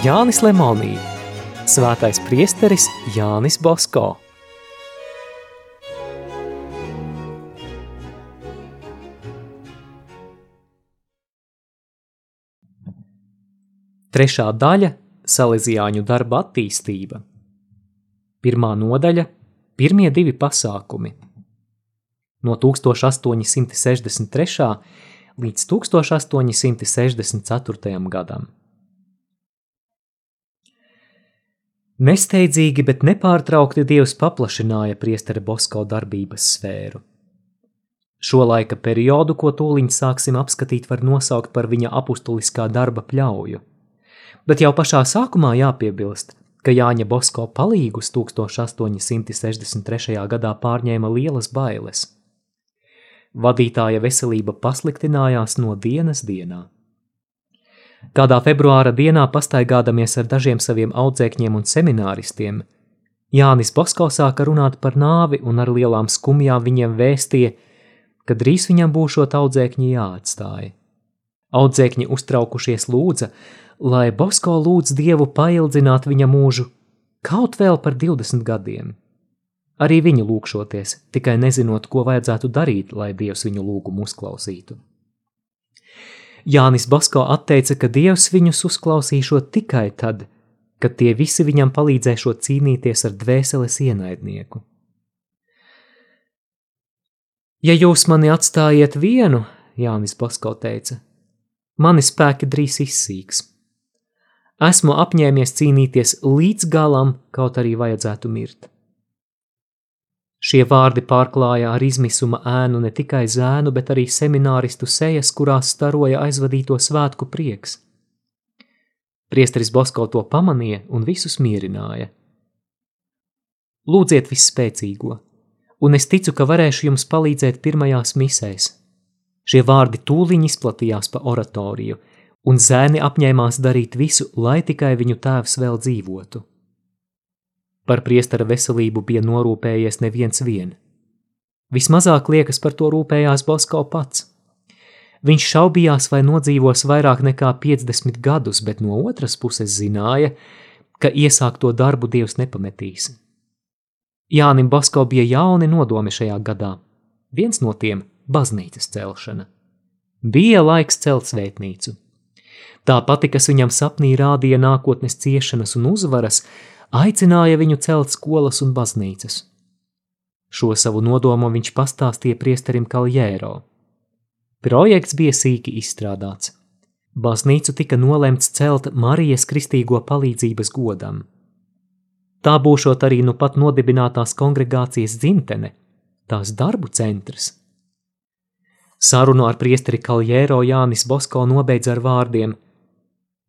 Jānis Lemonī, svētais priesteris Jānis Bosko. Trešā daļa – Salesiāņu darba attīstība. Pirmā nodaļa – pirmie divi pasākumi. No 1863. līdz 1864. gadam. Nesteidzīgi, bet nepārtraukti Dievs paplašināja priestera Bosko darbības sfēru. Šo laika periodu, ko tūliņ sāksim apskatīt, var nosaukt par viņa apustuliskā darba pļauju bet jau pašā sākumā jāpiebilst, ka Jāņa Bosko palīgus 1863. gadā pārņēma lielas bailes. Vadītāja veselība pasliktinājās no dienas dienā. Kādā februāra dienā pastaigādamies ar dažiem saviem audzēkņiem un semināristiem, Jānis Bosko sāka runāt par nāvi un ar lielām skumjām viņiem vēstīja, ka drīz viņam būšot audzēkņi jāatstāja. Audzēkņi uztraukušies lūdza, lai Bosko lūdz Dievu paildzināt viņa mūžu kaut vēl par 20 gadiem. Arī viņi lūkšoties, tikai nezinot, ko vajadzētu darīt, lai Dievs viņu lūgumu uzklausītu. Jānis Basko atteica, ka Dievs viņus uzklausīšot tikai tad, kad tie visi viņam palīdzēšot cīnīties ar dvēseles ienaidnieku. Ja jūs mani atstājiet vienu, Jānis Basko teica, mani spēki drīz izsīks. Esmu apņēmies cīnīties līdz galam, kaut arī vajadzētu mirt. Šie vārdi pārklāja ar izmisuma ēnu ne tikai zēnu, bet arī semināristu sejas, kurās staroja aizvadīto svētku prieks. Priesteris Bosko to pamanīja un visus mierināja. Lūdziet visspēcīgo, un es ticu, ka varēšu jums palīdzēt pirmajās misēs. Šie vārdi tūliņ izplatījās pa oratoriju – un zēni apņēmās darīt visu, lai tikai viņu tēvs vēl dzīvotu. Par priestara veselību bija norūpējies neviens vien. Vismazāk liekas par to rūpējās Bosko pats. Viņš šaubījās, vai nodzīvos vairāk nekā 50 gadus, bet no otras puses zināja, ka iesākto darbu Dievs nepametīs. Jānim Basko bija jauni nodomi šajā gadā. Viens no tiem - baznīcas celšana. Bija laiks celt svētnīcu. Tā pati, kas viņam sapnī rādīja nākotnes ciešanas un uzvaras, aicināja viņu celt skolas un baznīcas. Šo savu nodomu viņš pastāstīja priesterim Kaljēro. Projekts bija sīki izstrādāts. Baznīcu tika nolemts celt Marijas kristīgo palīdzības godam. Tā būšot arī nu pat nodibinātās kongregācijas dzimtene, tās darbu centrs. Sarunu ar priesteri Kaljēro Jānis Bosko nobeidz ar vārdiem –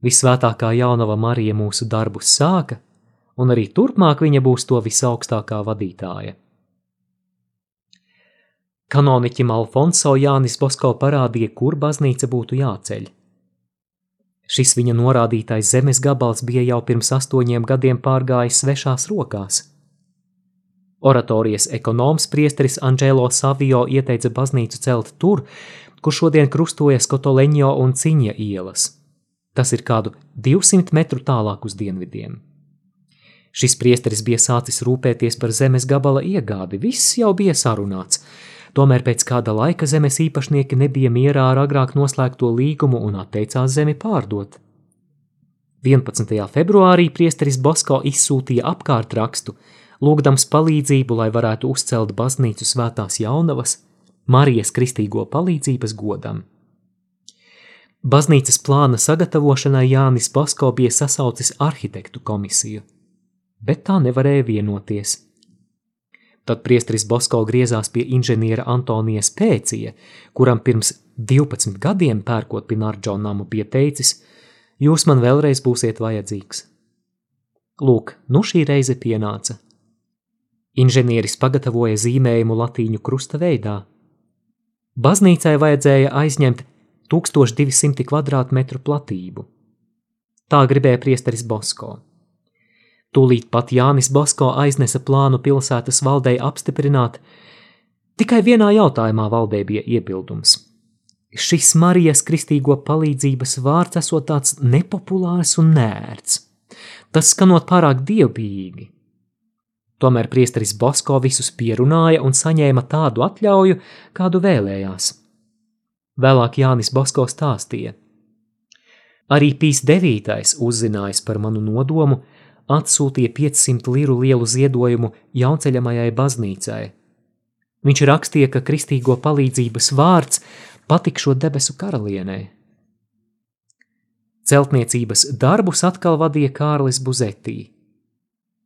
Visvētākā jaunava Marija mūsu darbus sāka, un arī turpmāk viņa būs to visaugstākā vadītāja. Kanoniķim Alfonso Jānis Bosko parādīja, kur baznīca būtu jāceļ. Šis viņa norādītais zemes gabals bija jau pirms astoņiem gadiem pārgājis svešās rokās. Oratorijas ekonoms priesteris Angelo Savio ieteica baznīcu celt tur, kur šodien krustojas Kotoleņo un Ciņa ielas – Tas ir kādu 200 metru tālāk uz dienvidiem. Šis priesteris bija sācis rūpēties par zemes gabala iegādi, viss jau bija sarunāts. Tomēr pēc kāda laika zemes īpašnieki nebija mierā ar agrāk noslēgto līgumu un atteicās zemi pārdot. 11. februārī priesteris Bosko izsūtīja apkārtrakstu, lūgdams palīdzību, lai varētu uzcelt baznīcu svētās jaunavas Marijas kristīgo palīdzības godam. Baznīcas plāna sagatavošanai Jānis Basko bija sasaucis arhitektu komisiju, bet tā nevarēja vienoties. Tad priesteris Basko griezās pie inženiera Antonija Spēcija, kuram pirms 12 gadiem pērkot Pinardžo namu bija teicis, jūs man vēlreiz būsiet vajadzīgs. Lūk, nu šī reize pienāca. Inženieris pagatavoja zīmējumu latīņu krusta veidā. Baznīcai vajadzēja aizņemt 1200 kvadrātmetru platību. Tā gribēja priesteris Bosko. Tūlīt pat Jānis Bosko aiznesa plānu pilsētas valdei apstiprināt, tikai vienā jautājumā valdē bija iebildums. šis Marijas kristīgo palīdzības vārds esot tāds nepopulārs un nērts. Tas skanot pārāk dievbijīgi. Tomēr priesteris Bosko visus pierunāja un saņēma tādu atļauju, kādu vēlējās. Vēlāk Jānis Bosko stāstīja. Arī Pīs devītais uzzinājis par manu nodomu, atsūtīja 500 liru lielu ziedojumu jaunceļamajai baznīcai. Viņš rakstīja, ka kristīgo palīdzības vārds patikšot debesu karalienei. Celtniecības darbus atkal vadīja Kārlis Buzetī.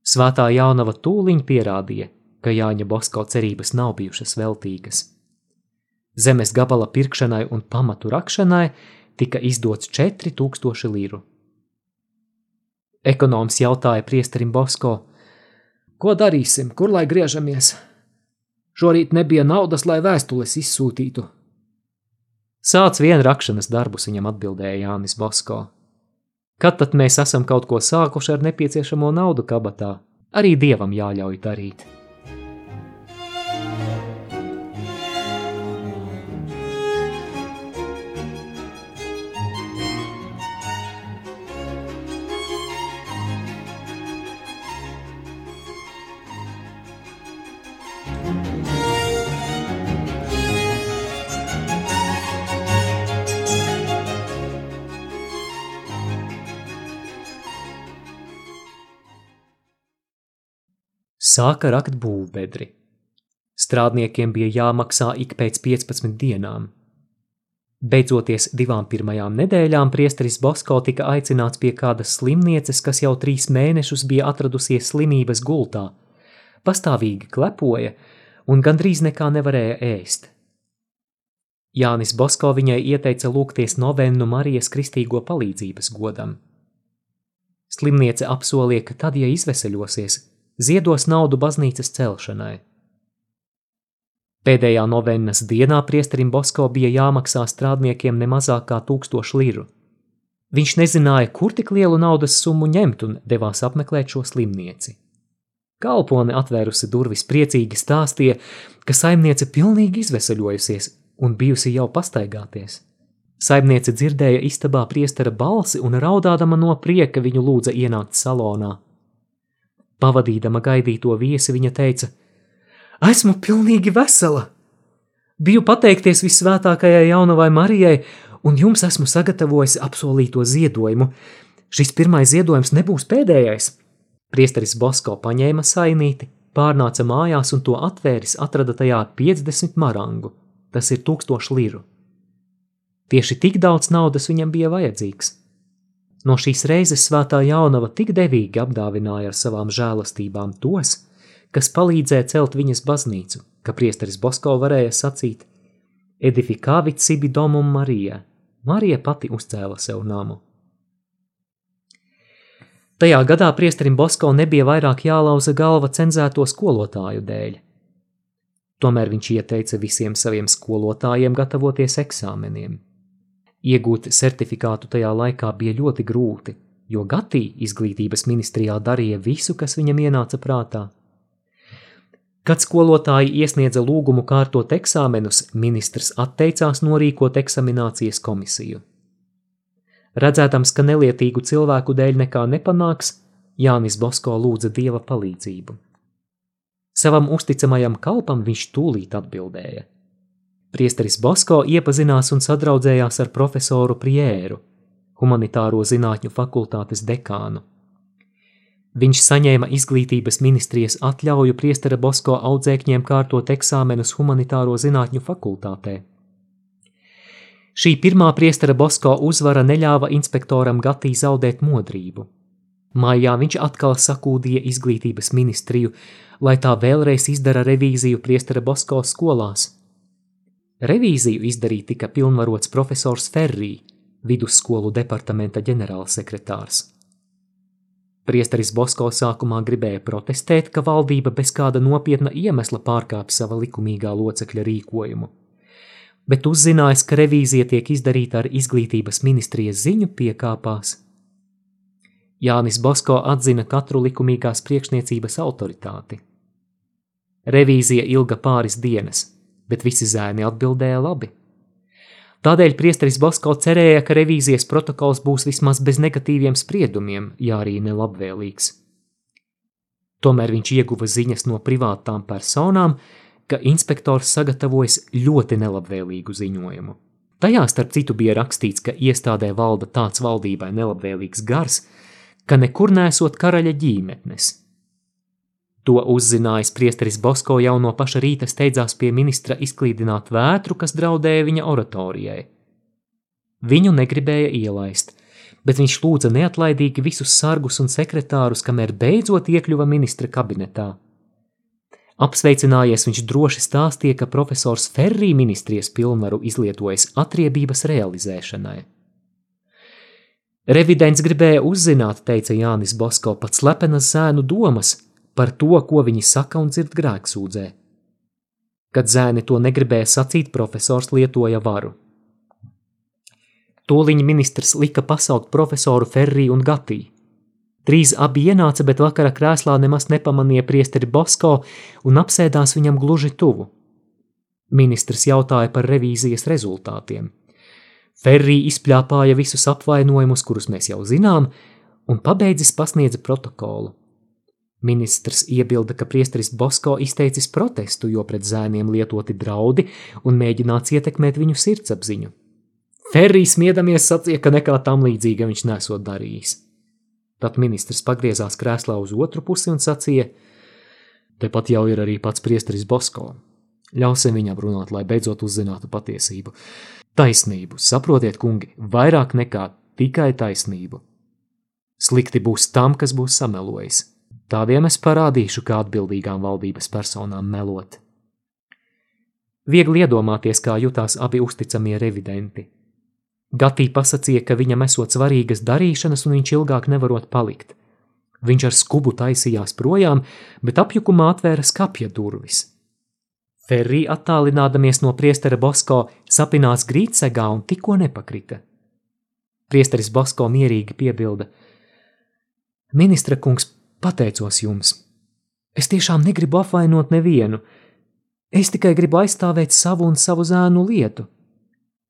Svētā jaunava tūliņ pierādīja, ka Jāņa Bosko cerības nav bijušas veltīgas. Zemes gabala pirkšanai un pamatu rakšanai tika izdots 4000 liru. Ekonoms jautāja priesterim Bosko: Ko darīsim, kur lai griežamies? Šorīt nebija naudas, lai vēstules izsūtītu, Sāc vien rakšanas darbus, viņam atbildēja Jānis Bosko. Kad tad mēs esam kaut ko sākuši ar nepieciešamo naudu kabatā, arī dievam jāļauj darīt. Sāka rakt būvbedri. Strādniekiem bija jāmaksā ik pēc 15 dienām. Beidzoties divām pirmajām nedēļām, priesteris Bosko tika aicināts pie kādas slimnieces, kas jau trīs mēnešus bija atradusies slimības gultā, pastāvīgi klepoja un gandrīz nekā nevarēja ēst. Jānis Bosko viņai ieteica lūgties novennu Marijas kristīgo palīdzības godam. Slimniece apsolīja, ka tad, ja izveseļosies, ziedos naudu baznīcas celšanai. Pēdējā novennas dienā priesterim Bosko bija jāmaksā strādniekiem nemazāk kā tūkstošu liru. Viņš nezināja, kur tik lielu naudas summu ņemt un devās apmeklēt šo slimnieci. Kalpone atvērusi durvis priecīgi stāstīja, ka saimniece pilnīgi izvesaļojusies un bijusi jau pastaigāties. Saimniece dzirdēja istabā priestera balsi un raudādama no prieka viņu lūdza ienākt salonā. Pavadīdama gaidīto viesi, viņa teica: Esmu pilnīgi vesela! Biju pateikties visvētākajai jaunavai Marijai, un jums esmu sagatavojis apsolīto ziedojumu. Šis pirmais ziedojums nebūs pēdējais. Priesteris Bosko paņēma sainīti, pārnāca mājās un to atvēris, atrada tajā 50 marangu. Tas ir tūkstoši liru. Tieši tik daudz naudas viņam bija vajadzīgs. No šīs reizes svētā jaunava tik devīgi apdāvināja ar savām žēlastībām tos, kas palīdzēja celt viņas baznīcu, ka priesteris Bosko varēja sacīt Edifikāvit sibi domum Marija, Marija pati uzcēla sev namu. Tajā gadā priesterim Bosko nebija vairāk jālauza galva cenzēto skolotāju dēļ. Tomēr viņš ieteica visiem saviem skolotājiem gatavoties eksāmeniem. Iegūt certifikātu tajā laikā bija ļoti grūti, jo Gatī izglītības ministrijā darīja visu, kas viņam ienāca prātā. Kad skolotāji iesniedza lūgumu kārtot eksāmenus, ministrs atteicās norīkot eksaminācijas komisiju. Redzētams, ka nelietīgu cilvēku dēļ nekā nepanāks, Jānis Bosko lūdza dieva palīdzību. Savam uzticamajam kalpam viņš tūlīt atbildēja – Priesteris Bosko iepazinās un sadraudzējās ar profesoru Priēru, humanitāro zinātņu fakultātes dekānu. Viņš saņēma izglītības ministrijas atļauju priestera Bosko audzēkņiem kārtot eksāmenus humanitāro zinātņu fakultātē. Šī pirmā priestera Bosko uzvara neļāva inspektoram Gatī zaudēt modrību. Mājā viņš atkal sakūdīja izglītības ministriju, lai tā vēlreiz izdara revīziju priestera Bosko skolās – Revīziju izdarīt tika pilnvarots profesors Ferrī, vidusskolu departamenta ģenerālsekretārs. Priesteris Bosko sākumā gribēja protestēt, ka valdība bez kāda nopietna iemesla pārkāp sava likumīgā locekļa rīkojumu, bet uzzinājis, ka revīzija tiek izdarīta ar izglītības ministrijas ziņu piekāpās. Jānis Bosko atzina katru likumīgās priekšniecības autoritāti. Revīzija ilga pāris dienas – bet visi zēni atbildēja labi. Tādēļ priesteris Basko cerēja, ka revīzijas protokols būs vismaz bez negatīviem spriedumiem, ja arī nelabvēlīgs. Tomēr viņš ieguva ziņas no privātām personām, ka inspektors sagatavojas ļoti nelabvēlīgu ziņojumu. Tajā starp citu bija rakstīts, ka iestādē valda tāds valdībai nelabvēlīgs gars, ka nekur nesot karaļa ģīmetnes. To uzzinājis priesteris Bosko jau no paša rīta steidzās pie ministra izklīdināt vētru, kas draudēja viņa oratorijai. Viņu negribēja ielaist, bet viņš lūdza neatlaidīgi visus sargus un sekretārus, kamēr beidzot iekļuva ministra kabinetā. Apsveicinājies viņš droši stāstīja, ka profesors Ferrī ministrijas pilnvaru izlietojas atriebības realizēšanai. Revidents gribēja uzzināt, teica Jānis Bosko, pat slepenas zēnu domas par to, ko viņi saka un dzird grēksūdzē. Kad zēni to negribēja sacīt, profesors lietoja varu. Tūliņ ministrs lika pasaukt profesoru Ferrī un Gatī. Trīs abi ienāca, bet vakara krēslā nemaz nepamanīja priesteri Bosko un apsēdās viņam gluži tuvu. Ministrs jautāja par revīzijas rezultātiem. Ferrī izpļāpāja visus apvainojumus, kurus mēs jau zinām, un pabeidzis pasniedza protokolu. Ministrs iebilda, ka priesteris Bosko izteicis protestu, jo pret zēniem lietoti draudi un mēģināts ietekmēt viņu sirdsapziņu. Ferrijs smiedamies sacīja, ka nekā tam līdzīga viņš nesot darījis. Tad ministrs pagriezās krēslā uz otru pusi un sacīja: Tepat jau ir arī pats priesteris Bosko. Ļausim viņam runāt, lai beidzot uzzinātu patiesību. Taisnību, saprotiet, kungi, vairāk nekā tikai taisnību. Slikti būs tam, kas būs samelojis. Tādiem es parādīšu, kā atbildīgām valdības personām melot. Viegli iedomāties, kā jutās abi uzticamie revidenti. Gatī pasacīja, ka viņam esot svarīgas darīšanas un viņš ilgāk nevarot palikt. Viņš ar skubu taisījās projām, bet apjukumā atvēra skapja durvis. Ferrī attālinādamies no priestera Bosko sapinās grītsegā un tikko nepakrita. Priesteris Bosko mierīgi piebilda: Ministra kungs, pateicos jums. Es tiešām negribu apvainot nevienu. Es tikai gribu aizstāvēt savu un savu zēnu lietu.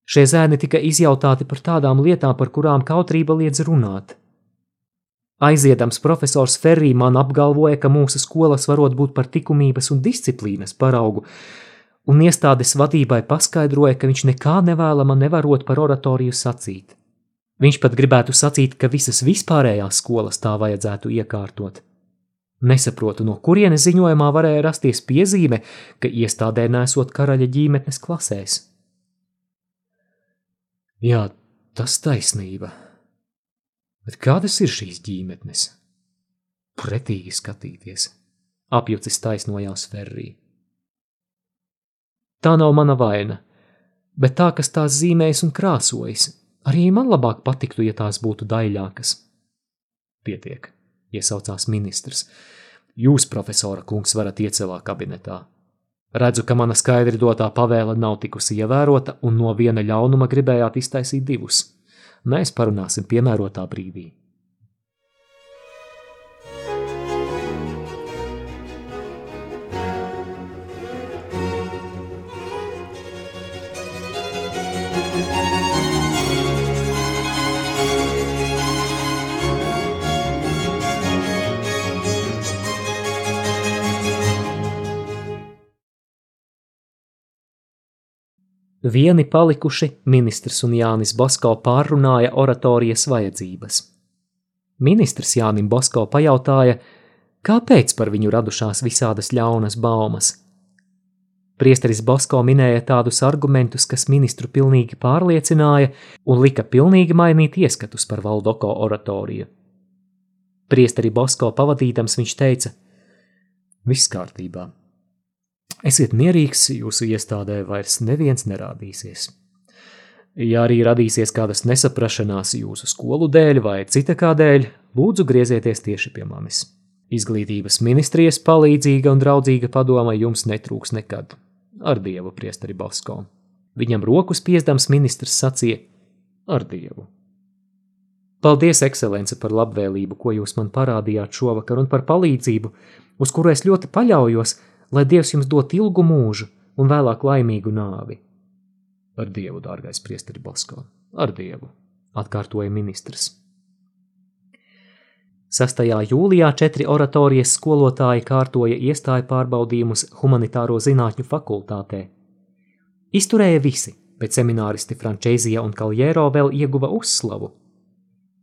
Šie zēni tika izjautāti par tādām lietām, par kurām kautrība liedz runāt. Aiziedams profesors Ferrī man apgalvoja, ka mūsu skolas varot būt par likumības un disciplīnas paraugu, un iestādes vadībai paskaidroja, ka viņš nekā nevēlama nevarot par oratoriju sacīt. Viņš pat gribētu sacīt, ka visas vispārējās skolas tā vajadzētu iekārtot. Nesaprotu, no kurienes ziņojumā varēja rasties piezīme, ka iestādē nesot karaļa ģimenes klasēs. Jā, tas taisnība. Bet kādas ir šīs ģimenes? Pretīgi skatīties, apjucis taisnojās Ferrī. Tā nav mana vaina, bet tā, kas tās zīmējas un krāsojas, arī man labāk patiktu, ja tās būtu daļākas. Pietiek, iesaucās ministrs. Jūs, profesora kungs, varat iet savā kabinetā. Redzu, ka mana skaidri dotā pavēle nav tikusi ievērota, un no viena ļaunuma gribējāt iztaisīt divus. Mēs parunāsim piemērotā brīdī. Vieni palikuši ministrs un Jānis Bosko pārrunāja oratorijas vajadzības. Ministrs Jānim Bosko pajautāja, kāpēc par viņu radušās visādas ļaunas baumas. Priesteris Bosko minēja tādus argumentus, kas ministru pilnīgi pārliecināja un lika pilnīgi mainīt ieskatus par Valdoko oratoriju. Priesteri Bosko pavadītams viņš teica: Viss kārtībā, Esiet mierīgs, jūsu iestādē vairs neviens nerādīsies. Ja arī radīsies kādas nesaprašanās jūsu skolu dēļ vai cita kā dēļ, lūdzu griezieties tieši pie manis. Izglītības ministrijas palīdzīga un draudzīga padoma jums netrūks nekad. Ar dievu, priesteri Basko. Viņam rokas piezdams ministrs sacīja: Ar dievu. Paldies, ekscelence, par labvēlību, ko jūs man parādījāt šovakar, un par palīdzību, uz kuru es ļoti paļaujos, lai Dievs jums dot ilgu mūžu un vēlāk laimīgu nāvi. Ar Dievu, dārgais priesteri Bosko, ar Dievu, atkārtoja ministrs. 6. jūlijā četri oratorijas skolotāji kārtoja iestāju pārbaudījumus humanitāro zinātņu fakultātē. Izturēja visi, bet semināristi Frančēzija un Kaljēro vēl ieguva uzslavu.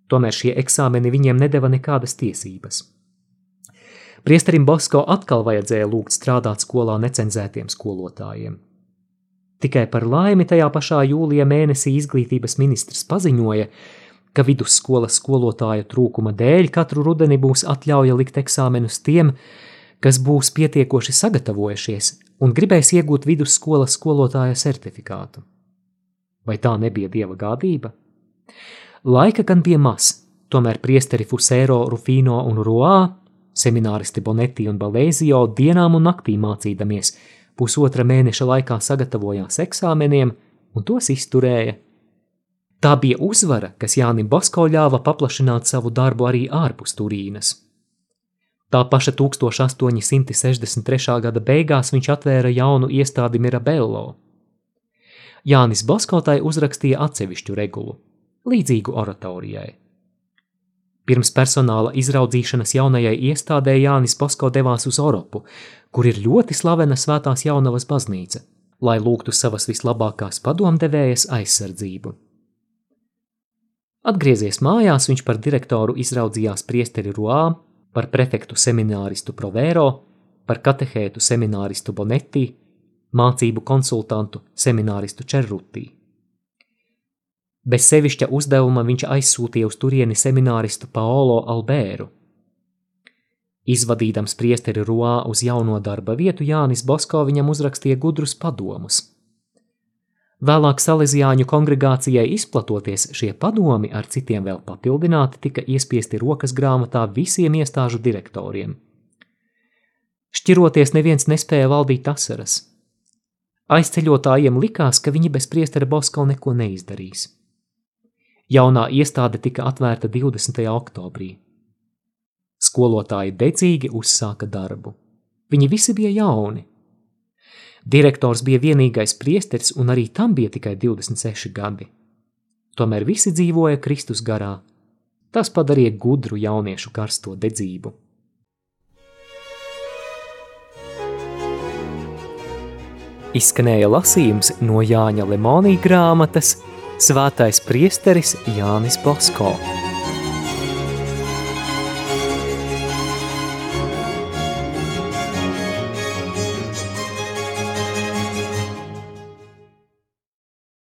Tomēr šie eksāmeni viņiem nedeva nekādas tiesības. Priesterim Bosko atkal vajadzēja lūgt strādāt skolā necenzētiem skolotājiem. Tikai par laimi tajā pašā jūlija mēnesī izglītības ministrs paziņoja, ka vidusskolas skolotāju trūkuma dēļ katru rudeni būs atļauja likt eksāmenus tiem, kas būs pietiekoši sagatavojušies un gribēs iegūt vidusskolas skolotāja certifikātu. Vai tā nebija dieva gādība? Laika gan bija maz, tomēr priesteri Fusēro, Rufino un Roā, semināristi Bonetti un Balēzio dienām un naktī mācīdamies, pusotra mēneša laikā sagatavojās eksāmeniem un tos izturēja. Tā bija uzvara, kas Jānim Basko ļāva paplašināt savu darbu arī ārpus Turīnas. Tā paša 1863. gada beigās viņš atvēra jaunu iestādi Mirabello, Jānis Boskotai uzrakstīja atsevišķu regulu, līdzīgu oratorijai. Pirms personāla izraudzīšanas jaunajai iestādē Jānis Bosko devās uz Oropu, kur ir ļoti slavena svētās jaunavas baznīca, lai lūgtu savas vislabākās padomdevējas aizsardzību. Atgriezies mājās, viņš par direktoru izraudzījās priesteri Ruā, par prefektu semināristu Provēro, par katehētu semināristu Bonetti mācību konsultantu semināristu Čerrutī. Bez sevišķa uzdevuma viņš aizsūtīja uz turieni semināristu Paolo Albēru. Izvadīdams priesteri Ruā uz jauno darba vietu, Jānis Bosko viņam uzrakstīja gudrus padomus. Vēlāk Salesiāņu kongregācijai izplatoties, šie padomi ar citiem vēl papildināti tika iespiesti rokas grāmatā visiem iestāžu direktoriem. Šķiroties neviens nespēja valdīt asaras – Aizceļotājiem likās, ka viņi bez priestera Bosko neko neizdarīs. Jaunā iestāde tika atvērta 20. oktobrī. Skolotāji dedzīgi uzsāka darbu. Viņi visi bija jauni. Direktors bija vienīgais priesteris, un arī tam bija tikai 26 gadi. Tomēr visi dzīvoja Kristus garā. Tas padarīja gudru jauniešu karsto dedzību. Izskanēja lasījums no Jāņa Lemonija grāmatas Svētais priesteris Jānis Bosko.